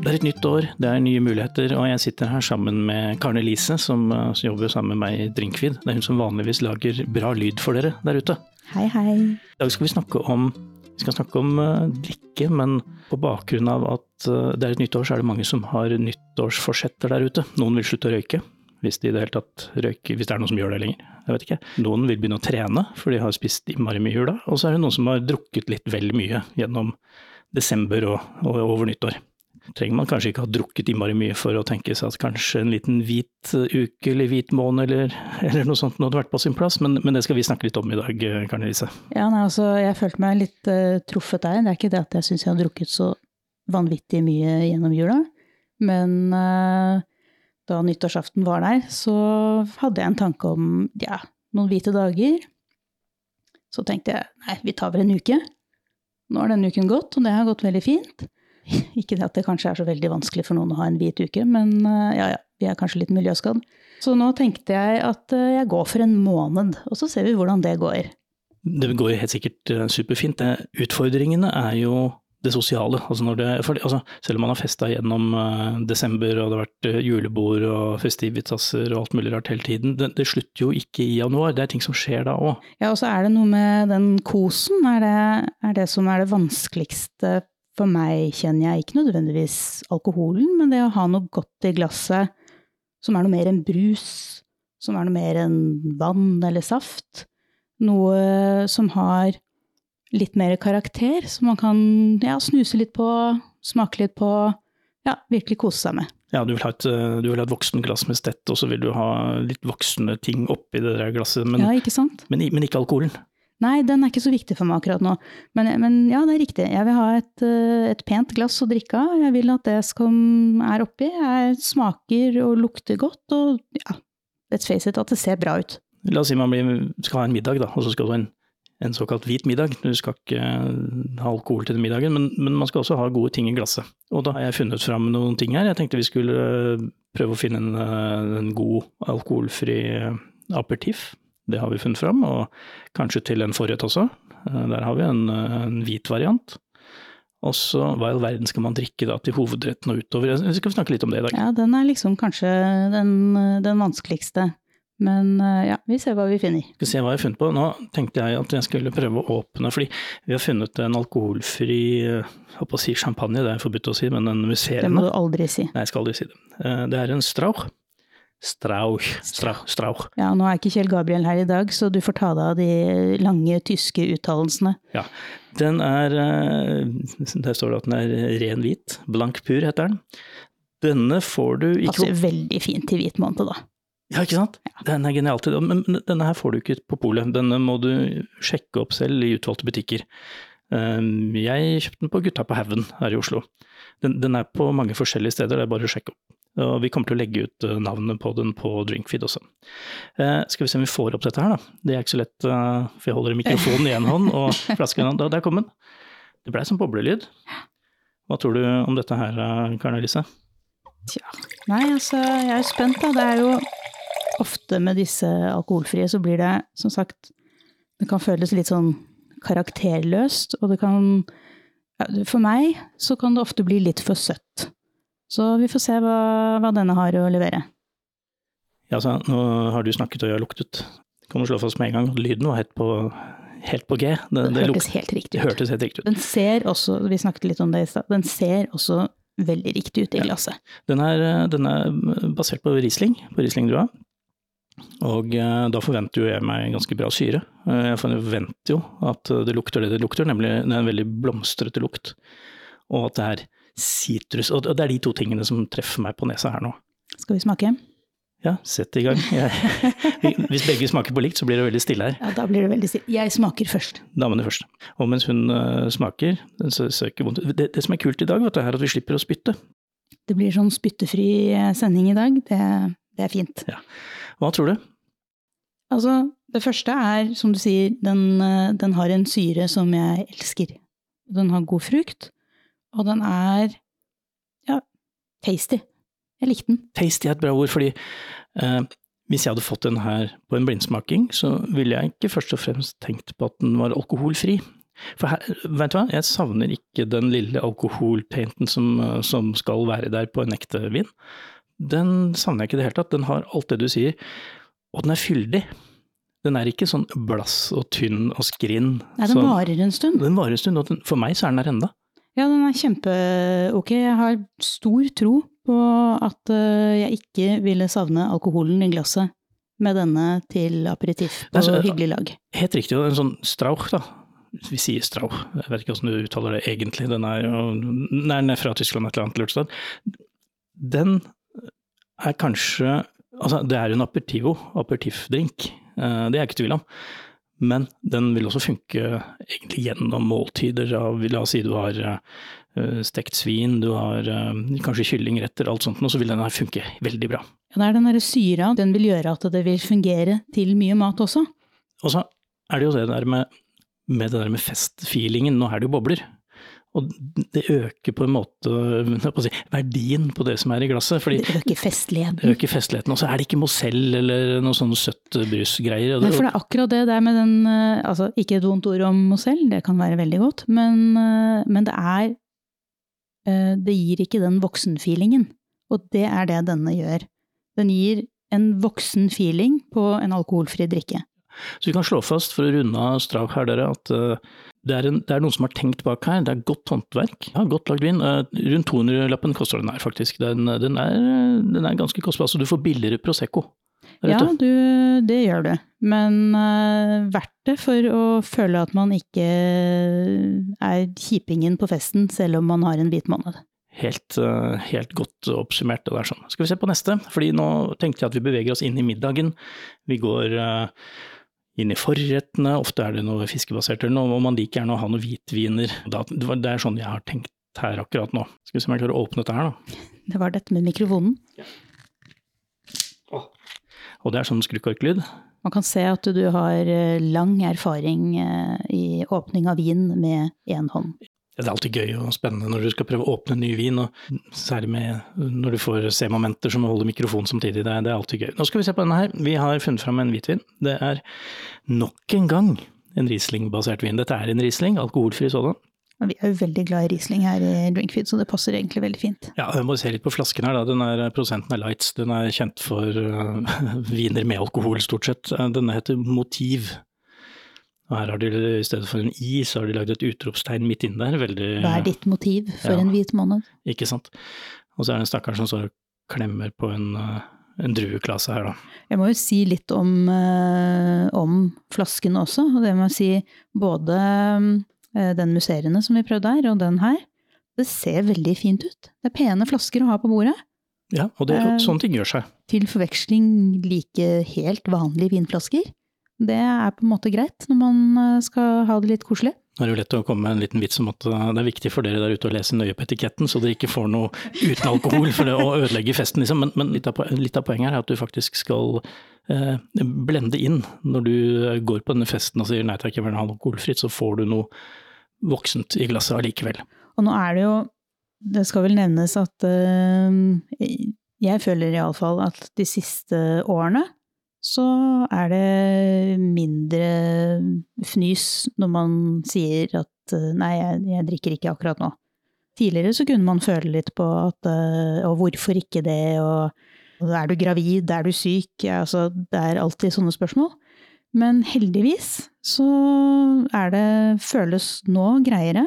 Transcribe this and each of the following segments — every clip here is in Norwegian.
Det er et nytt år, det er nye muligheter, og jeg sitter her sammen med Karne Lise, som, uh, som jobber sammen med meg i Drinkvid. Det er hun som vanligvis lager bra lyd for dere der ute. Hei, hei. I dag skal vi snakke om, vi skal snakke om uh, drikke, men på bakgrunn av at uh, det er et nytt år, så er det mange som har nyttårsforsetter der ute. Noen vil slutte å røyke, hvis de i det hele tatt røyker, hvis det er noen som gjør det lenger. Jeg vet ikke. Noen vil begynne å trene, for de har spist innmari mye i jula. Og så er det noen som har drukket litt vel mye gjennom desember og, og over nyttår trenger man kanskje ikke ha drukket innmari mye for å tenke seg at kanskje en liten hvit uke eller hvit måned eller, eller noe sånt hadde vært på sin plass, men, men, det skal vi snakke litt om i dag, Karen Elise. Ja, nei, altså, jeg følte meg litt uh, truffet der. Det er ikke det at jeg syns jeg har drukket så vanvittig mye gjennom jula, men uh, da nyttårsaften var der, så hadde jeg en tanke om ja, noen hvite dager. Så tenkte jeg nei, vi tar vel en uke. Nå har denne uken gått, og det har gått veldig fint. Ikke det at det kanskje er så veldig vanskelig for noen å ha en hvit uke, men eh, ja ja, vi er kanskje litt miljøskadd. Så nå tenkte jeg at eh, jeg går for en måned, og så ser vi hvordan det går. Det går helt sikkert eh, superfint. Utfordringene er jo det sosiale. Altså det, for, altså, selv om man har festa gjennom desember og det har vært julebord og festivitaser og alt mulig rart hele tiden, det, det, slutter jo ikke i januar. Det er ting som skjer da òg. Ja, og så er det noe med den kosen, er det, er det som er det vanskeligste for meg kjenner jeg ikke nødvendigvis alkoholen, men det å ha noe godt i glasset som er noe mer enn brus, som er noe mer enn vann eller saft. Noe som har litt mer karakter, som man kan ja, snuse litt på, smake litt på, ja, virkelig kose seg med. Ja, du vil ha et, du vil ha et voksen glass med stett, og så vil du ha litt voksne ting oppi det der glasset, men, ja, ikke, men, men ikke alkoholen. Nei, den er ikke så viktig for meg akkurat nå. Men, men ja, det er riktig. Jeg vil ha et, eh, et, pent glass å drikke av. Jeg vil at det som er oppi, er, smaker og lukter godt, og ja, let's face it, at det ser bra ut. La oss si man blir, skal ha en middag, da, og så skal du ha en, en såkalt hvit middag. Du skal ikke ha alkohol til den middagen, men, men, man skal også ha gode ting i glasset. Og da har jeg funnet fram noen ting her. Jeg tenkte vi skulle eh, prøve å finne en, eh, en god alkoholfri aperitiff det har vi funnet fram, og kanskje til en forrett også. Eh, der har vi en, eh, en hvit variant. Og så hva i all verden skal man drikke da til hovedretten og utover? Vi skal snakke litt om det i dag. Ja, den er liksom kanskje den, den vanskeligste. Men eh, ja, vi ser hva vi finner. Skal se hva jeg har funnet på. Nå tenkte jeg at jeg skulle prøve å åpne, fordi vi har funnet en alkoholfri håper å si champagne, det er forbudt å si, men en musserende. Det må du aldri si. Nei, jeg skal aldri si det. Det er en Strauch. Strauch. Strauch. Strauch. Ja, nå er ikke Kjell Gabriel her i dag, så du får ta deg av de lange tyske uttalelsene. Ja. Den er eh, Der står det at den er ren hvit. Blank pur heter den. Denne får du ikke Passer veldig fint til hvit måned, da. Ja, ikke sant? Ja. Den er genial til Men denne her får du ikke på polet. Denne må du sjekke opp selv i utvalgte butikker. Eh, jeg kjøpte den på Gutta på haugen her i Oslo. Den, den, er på mange forskjellige steder, det er bare å sjekke opp. Og vi kommer til å legge ut eh, navnet på den på Drinkfeed også. Eh, skal vi se om vi får opp dette her, da. Det er ikke så lett, uh, for jeg holder mikrofonen i én hånd og flasken i en annen. Der kom den. Det blei som boblelyd. Hva tror du om dette her, eh, Karen Elise? Tja, nei altså, jeg er spent, da. Det er jo ofte med disse alkoholfrie så blir det, som sagt, det kan føles litt sånn karakterløst, og det kan For meg så kan det ofte bli litt for søtt. Så vi får se hva, hva denne har å levere. Ja, så nå har du snakket og jeg har luktet. Kan du slå fast med en gang at lyden var helt på, helt på G. Det, det, det hørtes helt riktig ut. Hørtes helt riktig ut. Den ser også, vi snakket litt om det i stad, den ser også veldig riktig ut i glasset. Ja. Den, er, den, er, basert på Riesling, på Riesling-drua. Og eh, da forventer jo jeg meg ganske bra syre. Eh, jeg forventer jo at det lukter det det lukter, nemlig det er en veldig blomstrete lukt. Og at det er sitrus. Og det er de to tingene som treffer meg på nesa her nå. Skal vi smake? Ja, sett i gang. Jeg, hvis begge smaker på likt, så blir det veldig stille her. Ja, da blir det veldig stille. Jeg smaker først. Damene først. Og mens hun uh, smaker, så søker det, det, som er kult i dag, vet du, er at vi slipper å spytte. Det blir sånn spyttefri eh, sending i dag. Det, det er fint. Ja. Hva tror du? Altså, det første er, som du sier, den, eh, den har en syre som jeg elsker. Den har god frukt. Og den er ja, tasty. Jeg likte den. Tasty er et bra ord, fordi eh, hvis jeg hadde fått den her på en blindsmaking, så ville jeg ikke først og fremst tenkt på at den var alkoholfri. For her, vet du hva, jeg savner ikke den lille alkoholpainten som, som skal være der på en ekte vin. Den savner jeg ikke i det hele tatt. Den har alt det du sier, og den er fyldig. Den er ikke sånn blass og tynn og skrinn. Nei, den varer en stund. Den varer en stund, og den, for meg så er den der enda. Ja, den er kjempe-ok. Jeg har stor tro på at eh, jeg ikke ville savne alkoholen i glasset med denne til aperitiff på så- hyggelig lag. Helt riktig, en sånn strauch, da. Vi sier strauch, jeg vet ikke hvordan du uttaler det egentlig. Den er den er fra Tyskland et eller annet lurt sted. Den er kanskje Altså, det er en aperitivo, aperitiffdrink, eh, det er jeg ikke i tvil om. Men den vil også funke egentlig gjennom måltider av, la oss si du har eh, stekt svin, du har eh, kanskje kyllingretter, alt sånt, og så vil den her funke veldig bra. Ja, det er den derre syra, den vil gjøre at det vil fungere til mye mat også. Og så er det jo det der med, med det der med festfeelingen, nå er det jo bobler. Og det øker på en måte jeg på si, verdien på det som er i glasset, fordi Det øker festligheten. det øker festligheten. Og så er det ikke Mozell eller noe sånn søtt brusgreier. Nei, for det er akkurat det der med den eh, Altså, ikke et vondt ord om Mozell, det kan være veldig godt, men, eh, men det er eh, Det gir ikke den voksenfeelingen. Og det er det denne gjør. Den gir en voksen feeling på en alkoholfri drikke. Så vi kan slå fast, for å runde av strak her, dere, at eh, det er, en, det er noen som har tenkt bak her. Det er godt håndverk. Ja, godt lagd vin. Eh, rundt 200-lappen koster den her, faktisk. Den, den, er, den er ganske kostbar. Så du får billigere Prosecco Ja, du, det gjør du. Men uh, verdt det for å føle at man ikke er kjipingen på festen, selv om man har en hvit måned. Helt, helt godt oppsummert. Det der sånn. Skal vi se på neste, fordi nå tenkte jeg at vi beveger oss inn i middagen. Vi går inn i forrettene, ofte er det noe fiskebasert eller noe, og man liker gjerne å ha noen hvitviner. Det er sånn jeg har tenkt her akkurat nå. Skal vi se om jeg klarer å åpne dette her, da. Det var dette med mikrofonen. Og det er sånn skrukorklyd. Man kan se at du har eh, lang erfaring eh, i åpning av vin med én hånd. Det er alltid gøy og spennende når du skal prøve å åpne en ny vin, og særlig med når du får se momenter som holder mikrofonen samtidig. Det er, det er alltid gøy. Nå skal vi se på denne her. Vi har funnet fram en hvitvin. Det er nok en gang en Riesling-basert vin. Dette er en Riesling, alkoholfri sådan. Vi er jo veldig glad i Riesling her i Drinkfeed, så det passer egentlig veldig fint. Ja, jeg må se litt på flasken her, da. Den er, prosenten er lights. Den er kjent for uh, viner med alkohol, stort sett. Uh, Denne heter Motiv. Her har de i stedet for en i, så har de lagd et utropstegn midt inne der. Veldig Hva er ditt motiv for Ja. en hvit måned? Ikke sant. Og så er det en stakkar som står og klemmer på en, uh, en drueklase her, da. Jeg må jo si litt om, eh, om flasken også, og det må jeg si både eh, den musserende som vi prøvde her, og den her. Det ser veldig fint ut. Det er pene flasker å ha på bordet. Ja, og det, Eh, sånne ting gjør seg. Til forveksling like helt vanlige vinflasker. Det er på en måte greit når man eh, skal ha det litt koselig. Det er jo lett å komme med en liten vits om at uh, det er viktig for dere der ute å lese nøye på etiketten, så dere ikke får noe uten alkohol for det å ødelegge festen, liksom. Men, men litt, av, litt av poenget er at du faktisk skal eh, blende inn når du går på denne festen og sier nei takk, jeg vil ha noe alkoholfritt, så får du noe voksent i glasset allikevel. Og nå er det jo Det skal vel nevnes at eh, jeg føler iallfall at de siste årene så er det mindre fnys når man sier at eh, nei, jeg, jeg drikker ikke akkurat nå. Tidligere så kunne man føle litt på at eh, og hvorfor ikke det, og er du gravid, er du syk, ja, altså det er alltid sånne spørsmål. Men heldigvis så er det, føles nå greiere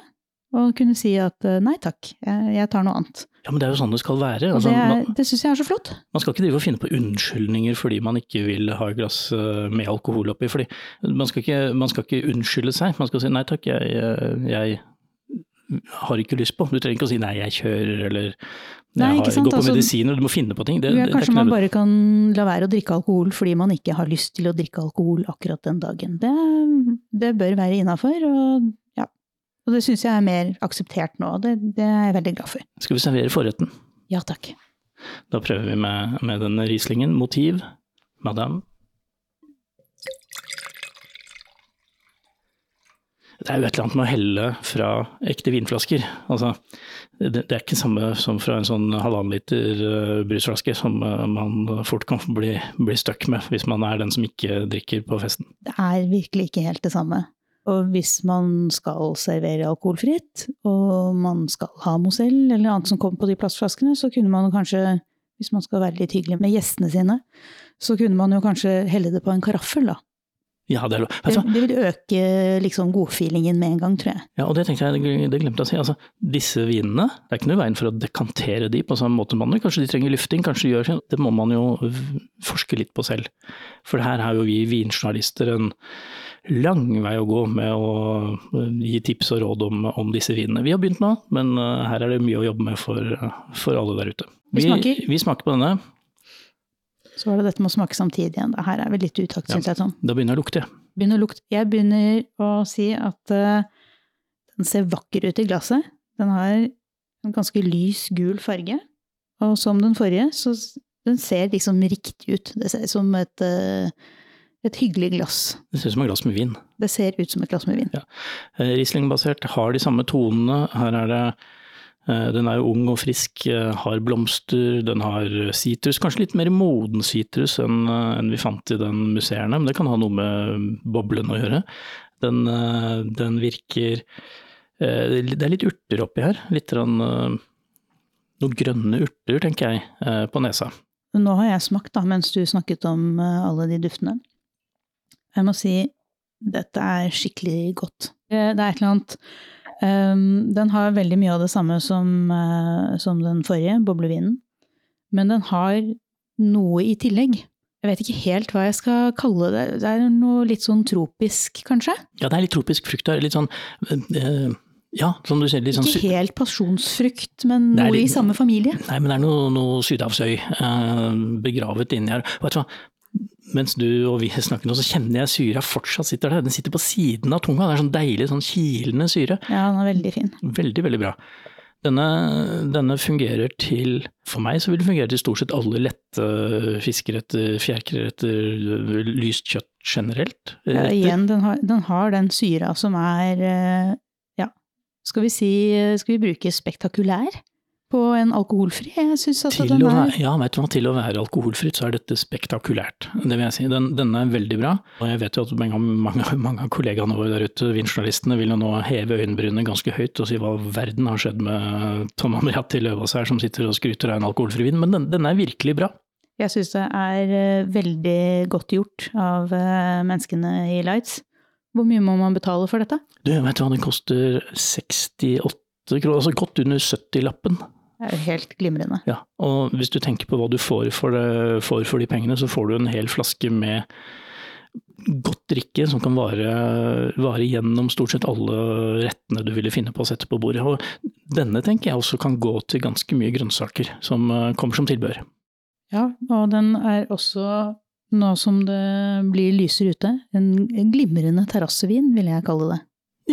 å kunne si at eh, nei takk, jeg, jeg tar noe annet. Ja, men det er jo sånn det skal være. Altså, det, er- det syns jeg er så flott. man skal ikke drive og finne på unnskyldninger fordi man ikke vil ha et glass eh, med alkohol oppi. fordi man skal, ikke, man skal ikke unnskylde seg. Man skal si nei takk, jeg, eh, jeg har ikke lyst på. Du trenger ikke å si nei, jeg kjører eller jeg Nei, ikke har, går på altså- medisiner. Du må finne på ting. Det, Ja, kanskje man bare kan la være å drikke alkohol fordi man ikke har lyst til å drikke alkohol akkurat den dagen. Det, det bør være innafor, og. Og det syns jeg er mer akseptert nå. Det, det er jeg veldig glad for. Skal vi servere forretten? Ja takk. Da prøver vi med, med den Rieslingen. Motiv, madame. Det er jo et eller annet med å helle fra ekte vinflasker. Altså, det, det er ikke samme som fra en sånn halvannen liter uh, brusflaske som uh, man fort kan bli, bli stuck med hvis man er den som ikke drikker på festen. Det er virkelig ikke helt det samme. Og hvis man skal servere alkoholfritt, og man skal ha Mozell eller annet som kommer på de plastflaskene, så kunne man kanskje, hvis man skal være litt hyggelig med gjestene sine, så kunne man jo kanskje helle det på en karaffel, da. Ja, det lov. Det, det vil øke liksom godfeelingen med en gang, tror jeg. Ja, og det tenkte jeg, det glemte jeg å si. Altså, disse vinene, det er ikke noe veien for å dekantere de på samme måte man gjør. Kanskje de trenger lufting, kanskje de gjør det. Det må man jo forske litt på selv. For her har jo vi vinjournalister en lang vei å gå med å eh, gi tips og råd om, om disse vinene. Vi har begynt nå, men eh, her er det mye å jobbe med for, eh, for alle der ute. Vi smaker. vi smaker på denne. Så var det dette med å smake samtidig igjen. Her er vi litt i utakt, Ja. syns jeg. sånn. Da begynner det å lukte. Begynner å lukte. Jeg begynner å si at uh, den ser vakker ut i glasset. Den har en ganske lys gul farge. Og som den forrige, så den ser liksom riktig ut. Det ser ut som et, eh, et hyggelig glass. Det ser ut som et glass med vin. Det ser ut som et glass med vin. Ja. Riesling-basert, har de samme tonene. Her er det eh, Den er jo ung og frisk, eh, har blomster, den har sitrus. Kanskje litt mer moden sitrus enn eh, vi fant i den museerne, men det kan ha noe med boblen å gjøre. Den, eh, den virker eh, Det er litt urter oppi her. Litt eh, noen grønne urter, tenker jeg, eh, på nesa. Nå har jeg smakt, da, mens du snakket om eh, alle de duftene. Jeg må si dette er skikkelig godt. Det er et eller annet um, Den har veldig mye av det samme som, uh, som den forrige, boblevinen. Men den har noe i tillegg. Jeg vet ikke helt hva jeg skal kalle det. Det er noe litt sånn tropisk, kanskje? Ja, det er litt tropisk frukt der. Litt sånn uh, Ja, som du sier, sånn Ikke helt pasjonsfrukt, men noe litt, i samme familie. Nei, men det er noe, noe sydhavsøy eh, begravet inni her. Vet du hva? Mens du og vi snakker nå, så kjenner jeg syra fortsatt sitter der. Den sitter på siden av tunga. Det er sånn deilig, sånn kilende syre. Ja, den er veldig fin. Veldig, veldig bra. Denne, denne fungerer til For meg så vil det fungere til stort sett alle lette fiskeretter, fjærkreretter, lyst kjøtt generelt. Ja, igjen, den har, den har den syra som er eh, Ja, skal vi si Skal vi bruke spektakulær på en alkoholfri? Jeg synes at Til den er være, ja, vet du hva, til å være alkoholfritt, så er dette spektakulært. Det vil jeg si. Den, denne er veldig bra. Og jeg vet jo at mange, mange, mange av kollegaene våre der ute, vinjournalistene, vil jo nå heve øyenbrynene ganske høyt og si hva verden har skjedd med Tom Amriati Løvaas her, som sitter og skryter av en alkoholfri vin. Men den, den er virkelig bra. Jeg syns det er eh, veldig godt gjort av eh, menneskene i Lights. Hvor mye må man betale for dette? Du, vet du hva, den koster 68 kroner, altså godt under 70-lappen. Er jo helt glimrende. Ja, og hvis du tenker på hva du får for, det, får for de pengene, så får du en hel flaske med godt drikke som kan vare, vare gjennom stort sett alle rettene du ville finne på å sette på bordet. Og denne tenker jeg også kan gå til ganske mye grønnsaker som eh, kommer som tilbør. Ja, og den er også, nå som det blir lysere ute, en, en glimrende terrassevin, vil jeg kalle det.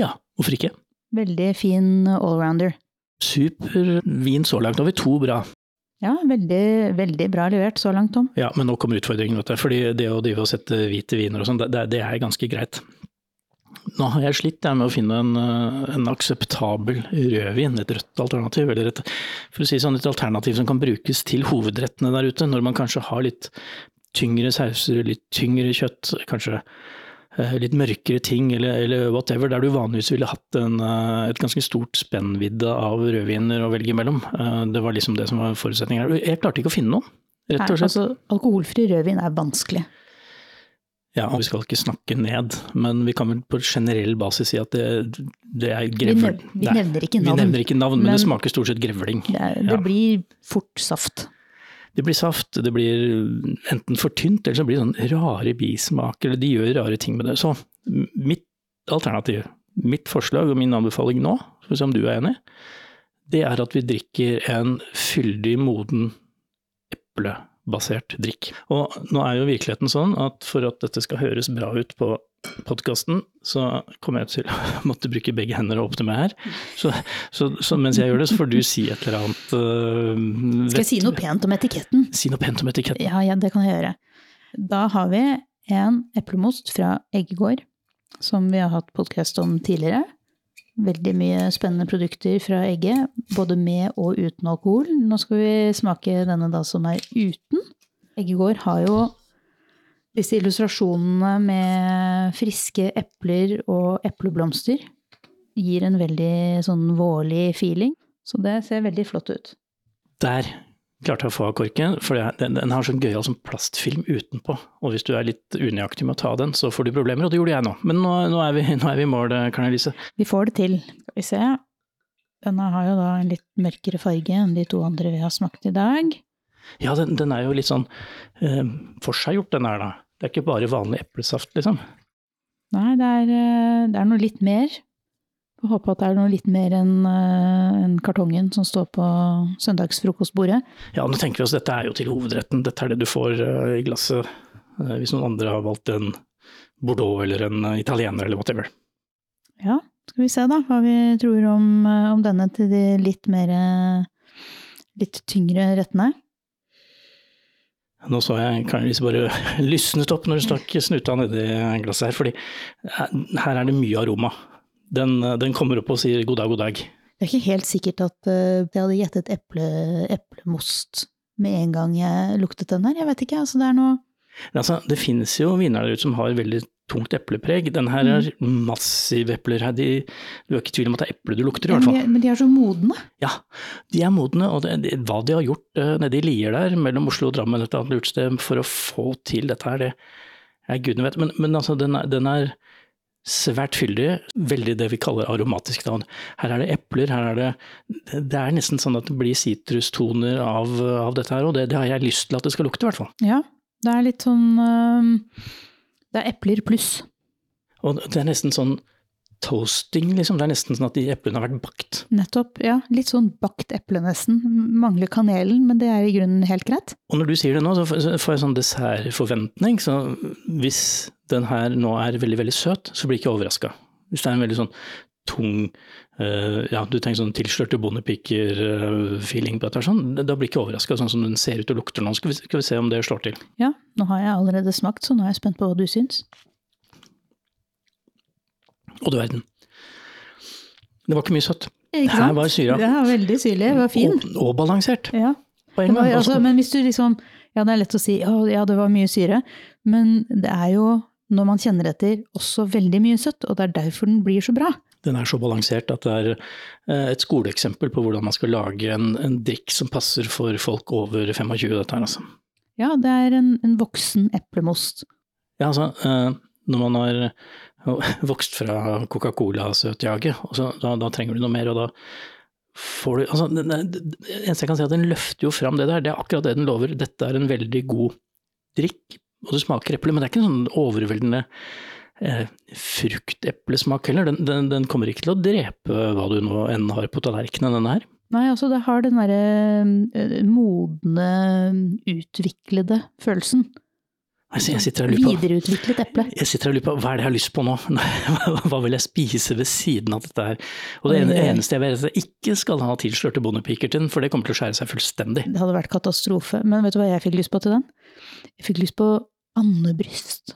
Ja, hvorfor ikke? Veldig fin allrounder. Super vin så langt. Nå har vi to bra. Ja, veldig, veldig bra levert så langt, Tom. Ja, men nå kommer utfordringen, vet du. Fordi det å drive og sette hvite viner og sånn, det, det er ganske greit. Nå har jeg slitt jeg, med å finne en, eh, en akseptabel rødvin, et rødt alternativ. Eller et, for å si sånn, et alternativ som kan brukes til hovedrettene der ute, når man kanskje har litt tyngre sauser, litt tyngre kjøtt, kanskje litt mørkere ting, eller, eller whatever, der du vanligvis ville hatt en, eh, et ganske stort spennvidde av rødviner å velge mellom. Eh, Det var liksom det som var forutsetningen her. Jeg klarte ikke å finne noen, rett og Nei, slett. altså, alkoholfri rødvin er vanskelig. Ja, og vi skal ikke snakke ned, men vi kan vel på generell basis si at det, det er Vi, grevling. vi nevner ikke navn. Vi nevner ikke navn, men, men- det smaker stort sett grevling. Det, er, det Ja. blir fort saft. Det blir saft, det blir enten for tynt, eller så blir det sånn rare bismak, eller de gjør rare ting med det. Så mitt alternativ, mitt forslag og min anbefaling nå, for å se om du er enig, det er at vi drikker en fyldig, moden eplebasert drikk. Og nå er jo virkeligheten sånn at for at dette skal høres bra ut på podkasten, så kommer jeg til å måtte bruke begge hender og åpne meg her. Så, så, så mens jeg gjør det, så får du si et eller annet uh, Skal jeg si noe pent om etiketten? Si noe pent om etiketten. Ja, ja, det kan jeg gjøre. Da har vi en eplemost fra Eggegård, som vi har hatt podkast om tidligere. Veldig mye spennende produkter fra egget, både med og uten alkohol. Nå skal vi smake denne da som er uten. Eggegård har jo Disse illustrasjonene med friske epler og epleblomster gir en veldig sånn vårlig feeling. Så det ser veldig flott ut. Der klarte å få av korken, for den, den har sånn gøyal sånn plastfilm utenpå. Og hvis du er litt unøyaktig med å ta den, så får du problemer, og det gjorde jeg nå. Men nå, nå er, vi, nå er vi i mål, Karen Elise. Vi får det til. Skal vi se. Denne har jo da en litt mørkere farge enn de to andre vi har smakt i dag. Ja, den, den er jo litt sånn eh, forseggjort, den her da. Det er ikke bare vanlig eplesaft, liksom. Nei, det er, eh, det er noe litt mer. Får håpe at det er noe litt mer enn uh, en kartongen som står på søndagsfrokostbordet. Ja, nå tenker vi oss dette er jo til hovedretten. Dette er det du får uh, i glasset uh, hvis noen andre har valgt en Bordeaux eller en italiener eller whatever. Ja, skal vi se da hva vi tror om, om denne til de litt mer litt tyngre rettene. Nå så jeg Karen Lise bare lysnet opp når du stakk snuta nedi glasset her, fordi her er det mye aroma den, den, kommer opp og sier god dag, god dag. Det er ikke helt sikkert at uh, jeg hadde gjettet eple, eplemost med en gang jeg luktet den her. Jeg vet ikke, altså det er noe altså, Det finnes jo viner der ute som har veldig tungt eplepreg. Den her er mm. massive epler. Her. De, du er ikke i tvil om at det er eple du lukter, i hvert fall. Men de, men de er så modne? Ja, de er modne. Og det, det, hva de har gjort uh, nede i Lier der, mellom Oslo og Drammen et annet lurt sted, for å få til dette her, det er gudene vet. Men, men altså, den er, den er svært fyldig, veldig det vi kaller aromatisk. Da. Her er det epler, her er det Det er nesten sånn at det blir sitrustoner av, av, dette her, og det, det, har jeg lyst til at det skal lukte, i hvert fall. Ja, det er litt sånn Det er epler pluss. Og det er nesten sånn toasting, liksom. Det er nesten sånn at de eplene har vært bakt. Nettopp, ja. Litt sånn bakt eple, nesten. Mangler kanelen, men det er i grunnen helt greit. Og når du sier det nå, så får jeg sånn dessertforventning. Så hvis den her nå er veldig, veldig søt, så blir jeg ikke overraska. Hvis det er en veldig sånn tung uh, ja, du tenker sånn tilslørte bondepiker-feeling uh, på dette, sånn, da blir jeg ikke overraska, sånn som den ser ut og lukter nå. Skal vi, skal vi se om det slår til. Ja, nå har jeg allerede smakt, så nå er jeg spent på hva du syns. Å du verden. Det var ikke mye søtt. Ikke sant? Her var syra. Det var veldig syrlig. Det var fin. Og, og balansert. Ja. Var, altså, men hvis du liksom Ja, det er lett å si å, ja, det var mye syre, men det er jo, når man kjenner etter, også veldig mye søtt, og det er derfor den blir så bra. Den er så balansert at det er eh, et skoleeksempel på hvordan man skal lage en, en drikk som passer for folk over 25, dette her, altså. Ja, det er en, en voksen eplemost. Ja, altså, eh, når man har vokst fra Coca-Cola-søtjaget. Da, da, trenger du noe mer, og da får du altså, Det eneste jeg kan si, er at den løfter jo fram det der. Det er akkurat det den lover. Dette er en veldig god drikk, og det smaker eple, men det er ikke en sånn overveldende eh, frukteplesmak heller. Den, den, den, kommer ikke til å drepe hva du nå enn har på tallerkenen, denne her. Nei, altså det har den derre eh, modne, utviklede følelsen. Altså, jeg sitter og lurer på, Videreutviklet eple. Jeg sitter og lurer på hva er det jeg har lyst på nå? hva vil jeg spise ved siden av dette her? Og det eneste jeg vet er at jeg ikke skal ha tilslørte bondepiker til den, for det kommer til å skjære seg fullstendig. Det hadde vært katastrofe. Men vet du hva jeg fikk lyst på til den? Jeg fikk lyst på andebryst.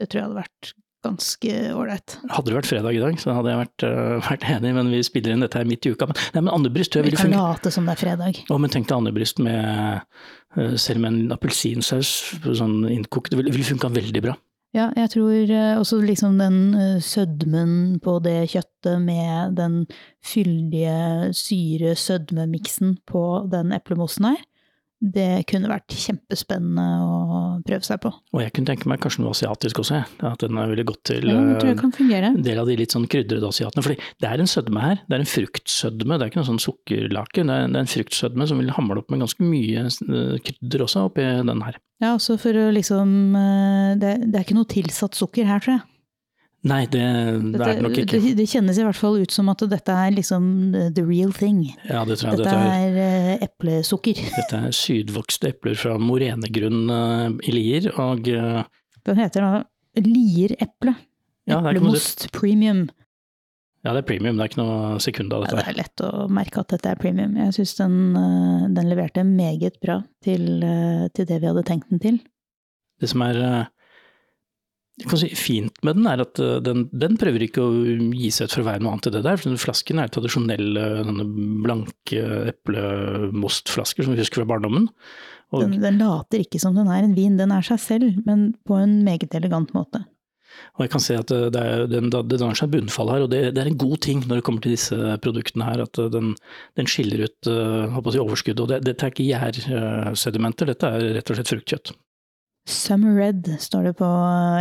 Det tror jeg hadde vært ganske ålreit. Hadde det vært fredag i dag, så hadde jeg vært, uh, vært, enig, men vi spiller inn dette her midt i uka. Men, nei, men andebryst tror jeg ville funke. Vi kan late som det er fredag. Å, men tenk deg andebryst med uh, selv med en appelsinsaus sånn innkokt, det ville, ville funka veldig bra. Ja, jeg tror uh, også liksom den sødmen på det kjøttet med den fyldige syre-sødmemiksen på den eplemosen her, det kunne vært kjempespennende å prøve seg på. Og jeg kunne tenke meg kanskje noe asiatisk også, at den er veldig godt til ja, fungere. en del av de litt sånn krydrede asiatene. Fordi det er en sødme her, det er en fruktsødme, det er ikke noe sånn sukkerlake. Det er, en fruktsødme som vil hamle opp med ganske mye eh, krydder også oppi den her. Ja, også for å liksom eh, det, det er ikke noe tilsatt sukker her, tror jeg. Nei, det, det er det nok ikke. Det, det, kjennes i hvert fall ut som at dette er liksom the real thing. Ja, det tror jeg. Dette, dette er, er eh, eplesukker. Dette er sydvokste epler fra morenegrunn uh, i Lier, og uh, Den heter da Lier-eple. Ja, Eplemost premium. Ja, det er premium, det er ikke noe sekund av dette. Ja, det er lett å merke at dette er premium. Jeg syns den, den, leverte meget bra til, til, det vi hadde tenkt den til. Det som er si fint med den er at eh, den, den, prøver ikke å gi seg ut for å være noe annet enn det der. for Flasken er tradisjonelle blanke eplemostflasker som vi husker fra barndommen. Den, den, later ikke som den er en vin, den er seg selv, men på en meget elegant måte. Og jeg kan se at det, er, den, det danner seg bunnfall her, og det, det, er en god ting når det kommer til disse produktene her, at den, den skiller ut uh, si, overskudd. Og det, dette er ikke gjærsedimenter, dette er rett og slett fruktkjøtt. Summer Red står det på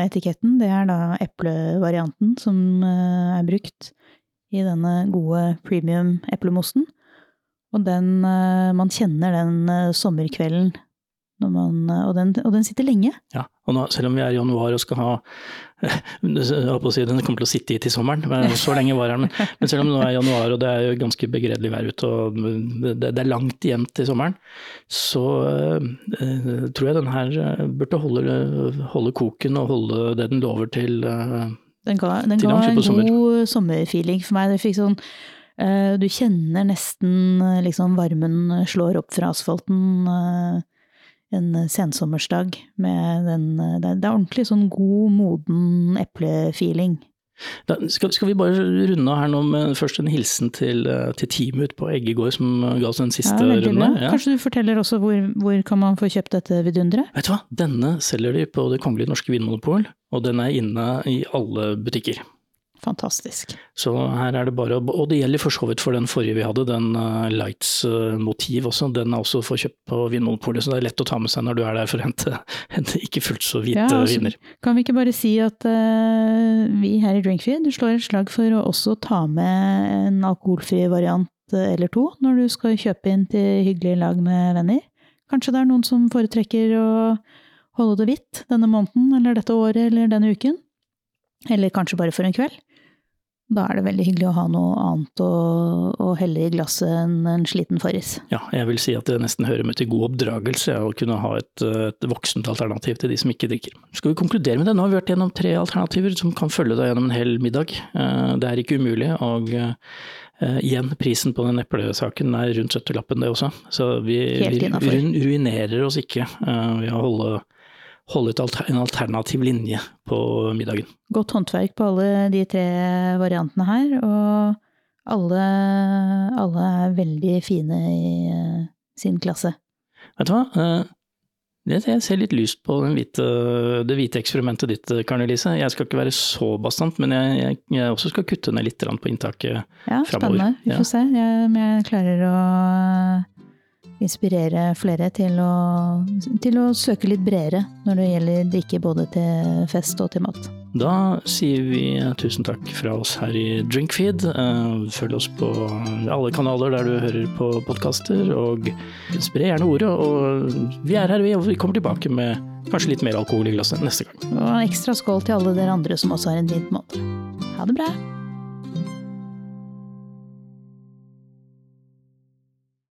etiketten. Det er da eplevarianten som eh, er brukt i denne gode premium eplemosten. Og den eh, Man kjenner den eh, sommerkvelden man, og, den, og, den, sitter lenge. Ja, og nå, selv om vi er i januar og skal ha jeg si, Den kommer til å sitte i til sommeren, men så lenge var den. Men, men selv om det nå er januar og det er jo ganske begredelig vær ute og det, det, er langt igjen til sommeren, så uh, tror jeg den her eh, burde holde, holde, koken og holde det den lover til uh, Den ga, den ga en sommer. god sommerfeeling for meg. Det fikk sånn uh, Du kjenner nesten liksom varmen slår opp fra asfalten en sensommersdag med den Det er ordentlig sånn god, moden eplefeeling. Da skal, skal, vi bare runde av her nå med først en hilsen til, til teamet på Eggegård som ga oss den siste ja, runde. Ja. Kanskje du forteller også hvor, hvor kan man få kjøpt dette vidunderet? Vet du hva, denne selger de på Det kongelige norske vinmonopol, og den er inne i alle butikker. Fantastisk. Så her er det bare Og det gjelder for så vidt for den forrige vi hadde, den uh, Lights-motiv også. Den er også for kjøpt på Vinmonopolet, så det er lett å ta med seg når du er der for å hente, en ikke fullt så hvite ja, altså, viner. Kan vi ikke bare si at uh, vi her i Drinkfeed slår et slag for å også ta med en alkoholfri variant eh, eller to når du skal kjøpe inn til hyggelig lag med venner? Kanskje det er noen som foretrekker å holde det hvitt denne måneden, eller dette året, eller denne uken? Eller kanskje bare for en kveld? Da er det veldig hyggelig å ha noe annet å, å helle i glasset enn en sliten Farris. Ja, jeg vil si at det nesten hører med til god oppdragelse å kunne ha et, et, voksent alternativ til de som ikke drikker. Skal vi konkludere med det? Nå har vi vært gjennom tre alternativer som kan følge deg gjennom en hel middag. Eh, det er ikke umulig. og uh, igjen, prisen på den eplesaken er rundt 70-lappen det også. Så vi, vi ruinerer oss ikke ved å holde holde ut en alternativ linje på middagen. Godt håndverk på alle de tre variantene her, og alle, alle er veldig fine i uh, sin klasse. Vet du hva, uh, jeg ser litt lyst på hvite, det hvite eksperimentet ditt, Karen Elise. Jeg skal ikke være så bastant, men jeg, jeg, jeg også skal kutte ned litt på inntaket ja, framover. Spennende, vi får ja. se jeg, om jeg klarer å inspirere flere til å, til å søke litt bredere når det gjelder drikke både til fest og til mat. Da sier vi tusen takk fra oss her i Drinkfeed. Eh, følg oss på alle kanaler der du hører på podkaster, og spre gjerne ordet. Og vi er her, og vi kommer tilbake med kanskje litt mer alkohol i glasset neste gang. Og ekstra skål til alle dere andre som også har en fint måte. Ha det bra!